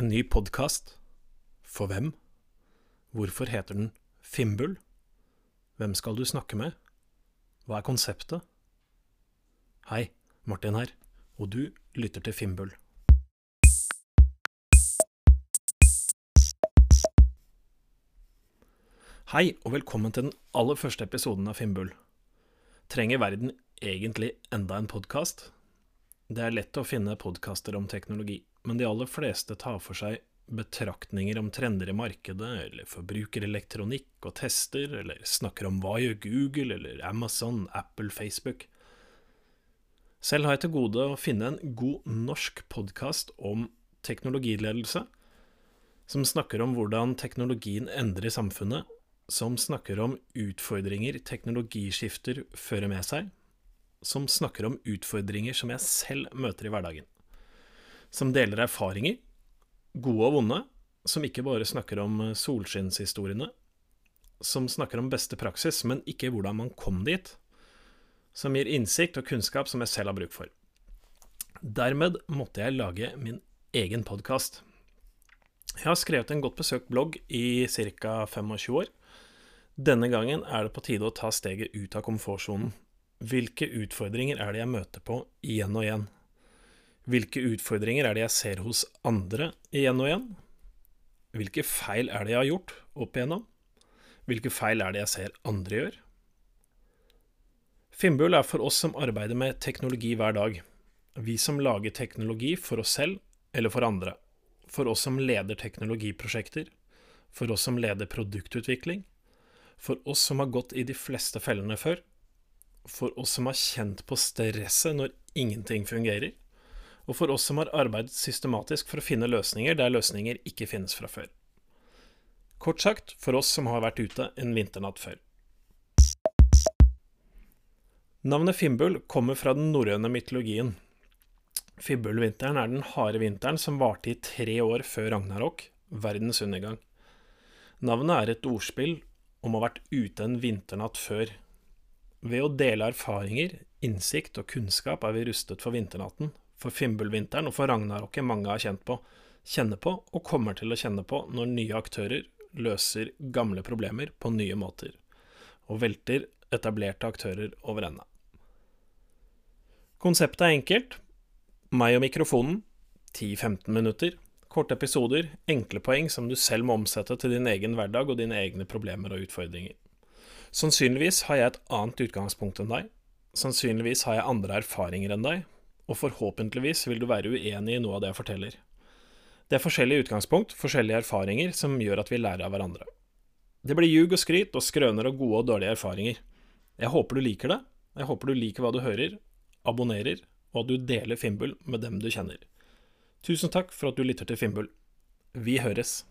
En ny podkast. For hvem? Hvorfor heter den Fimbul? Hvem skal du snakke med? Hva er konseptet? Hei, Martin her, og du lytter til Fimbul. Hei, og velkommen til den aller første episoden av Fimbul. Trenger verden egentlig enda en podkast? Det er lett å finne podkaster om teknologi, men de aller fleste tar for seg betraktninger om trender i markedet, eller forbrukerelektronikk og tester, eller snakker om hva gjør Google, eller Amazon, Apple, Facebook. Selv har jeg til gode å finne en god norsk podkast om teknologiledelse, som snakker om hvordan teknologien endrer samfunnet, som snakker om utfordringer teknologiskifter fører med seg, som snakker om utfordringer som jeg selv møter i hverdagen, som deler erfaringer, gode og vonde, som ikke bare snakker om solskinnshistoriene, som snakker om beste praksis, men ikke hvordan man kom dit, som gir innsikt og kunnskap som jeg selv har bruk for. Dermed måtte jeg lage min egen podkast. Jeg har skrevet en godt besøkt blogg i ca. 25 år. Denne gangen er det på tide å ta steget ut av komfortsonen. Hvilke utfordringer er det jeg møter på igjen og igjen? Hvilke utfordringer er det jeg ser hos andre igjen og igjen? Hvilke feil er det jeg har gjort opp igjennom? Hvilke feil er det jeg ser andre gjør? Fimbul er for oss som arbeider med teknologi hver dag. Vi som lager teknologi for oss selv eller for andre. For oss som leder teknologiprosjekter. For oss som leder produktutvikling. For oss som har gått i de fleste fellene før. For oss som har kjent på stresset når ingenting fungerer. Og for oss som har arbeidet systematisk for å finne løsninger der løsninger ikke finnes fra før. Kort sagt, for oss som har vært ute en vinternatt før. Navnet Fimbul kommer fra den norrøne mytologien. Fimbulvinteren er den harde vinteren som varte i tre år før Ragnarok, verdens undergang. Navnet er et ordspill om å ha vært ute en vinternatt før. Ved å dele erfaringer, innsikt og kunnskap er vi rustet for vinternatten, for Fimbulvinteren og for Ragnaroket mange har kjent på, kjenner på og kommer til å kjenne på når nye aktører løser gamle problemer på nye måter, og velter etablerte aktører over ende. Konseptet er enkelt. Meg og mikrofonen. 10-15 minutter. Korte episoder, enkle poeng som du selv må omsette til din egen hverdag og dine egne problemer og utfordringer. Sannsynligvis har jeg et annet utgangspunkt enn deg. Sannsynligvis har jeg andre erfaringer enn deg, og forhåpentligvis vil du være uenig i noe av det jeg forteller. Det er forskjellige utgangspunkt, forskjellige erfaringer, som gjør at vi lærer av hverandre. Det blir ljug og skryt og skrøner og gode og dårlige erfaringer. Jeg håper du liker det, jeg håper du liker hva du hører, abonnerer, og at du deler Fimbul med dem du kjenner. Tusen takk for at du lytter til Fimbul. Vi høres.